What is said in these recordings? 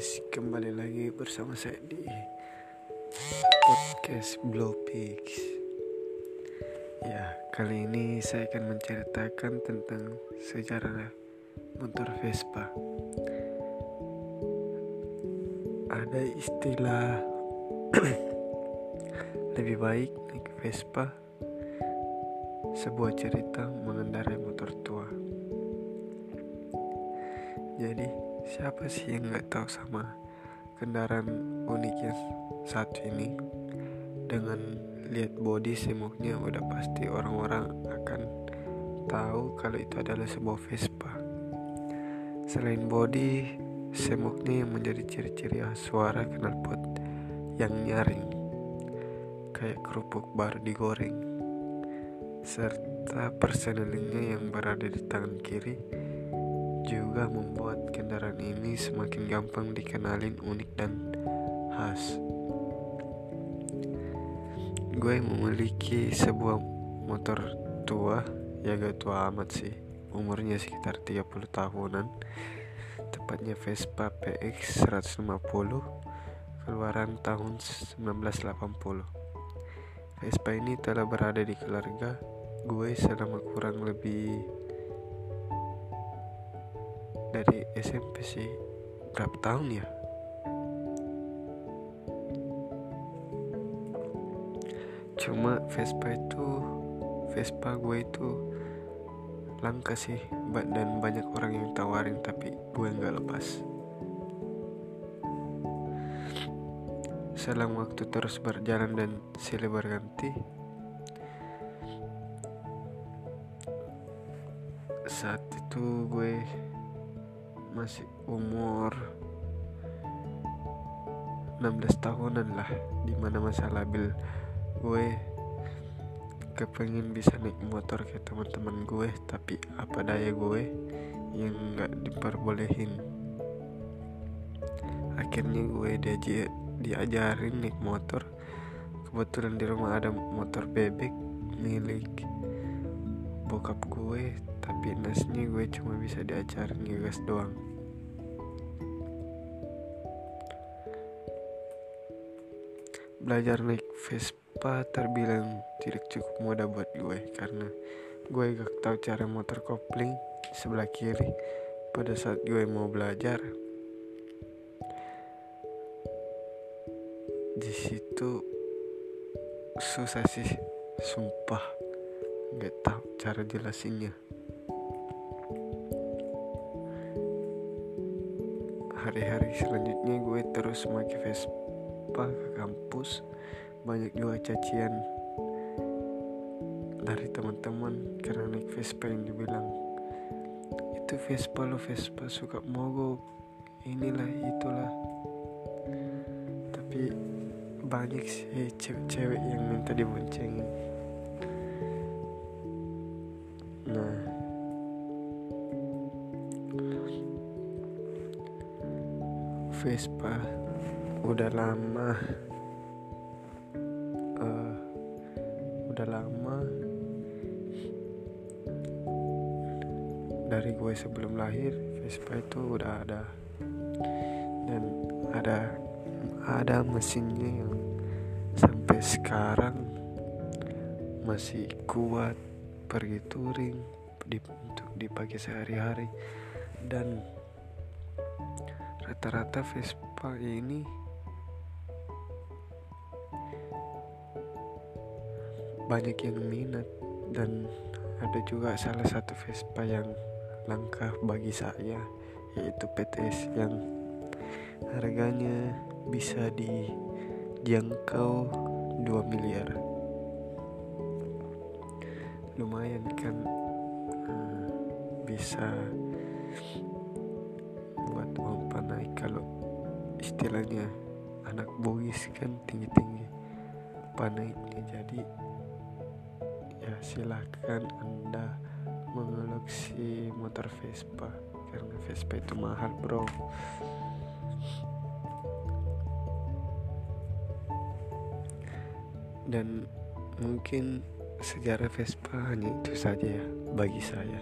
guys, kembali lagi bersama saya di podcast Blowpix. Ya, kali ini saya akan menceritakan tentang sejarah motor Vespa. Ada istilah lebih baik naik Vespa, sebuah cerita mengendarai motor tua. Jadi, siapa sih yang nggak tahu sama kendaraan unik yang satu ini? Dengan lihat body semuknya udah pasti orang-orang akan tahu kalau itu adalah sebuah Vespa. Selain body semuknya yang menjadi ciri-ciri suara knalpot yang nyaring kayak kerupuk baru digoreng serta persenelingnya yang berada di tangan kiri juga membuat kendaraan ini semakin gampang dikenalin unik dan khas. Gue memiliki sebuah motor tua, ya gak tua amat sih. Umurnya sekitar 30 tahunan. Tepatnya Vespa PX 150 keluaran tahun 1980. Vespa ini telah berada di keluarga gue selama kurang lebih dari SMP sih berapa tahun ya? Cuma Vespa itu Vespa gue itu langka sih dan banyak orang yang tawarin tapi gue nggak lepas. Selang waktu terus berjalan dan silih berganti saat itu gue masih umur 16 tahunan lah di mana masa labil gue kepengen bisa naik motor kayak teman-teman gue tapi apa daya gue yang nggak diperbolehin. Akhirnya gue diajar diajarin naik motor. Kebetulan di rumah ada motor bebek milik bokap gue tapi nasnya gue cuma bisa diajarin ngegas doang. Belajar naik Vespa terbilang tidak cukup mudah buat gue karena gue gak tahu cara motor kopling sebelah kiri pada saat gue mau belajar. Di situ susah sih sumpah nggak tahu cara jelasinnya. Hari-hari selanjutnya gue terus pakai Vespa ke kampus. Banyak juga cacian dari teman-teman karena naik Vespa yang dibilang. Itu Vespa lo Vespa suka mogok. Inilah itulah. Tapi banyak sih cewek-cewek yang minta diboncengin Vespa. Udah lama. Uh, udah lama. Dari gue sebelum lahir Vespa itu udah ada. Dan ada ada mesinnya yang sampai sekarang masih kuat pergi touring untuk dipakai sehari-hari. Dan rata-rata Vespa ini banyak yang minat dan ada juga salah satu Vespa yang langka bagi saya yaitu PTS yang harganya bisa dijangkau 2 miliar. Lumayan kan hmm, bisa istilahnya. Anak boys kan tinggi-tinggi. Panaiknya jadi ya silahkan anda mengoleksi motor Vespa. Karena Vespa itu mahal bro. Dan mungkin sejarah Vespa hanya itu saja ya bagi saya.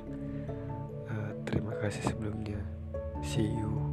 Uh, terima kasih sebelumnya. See you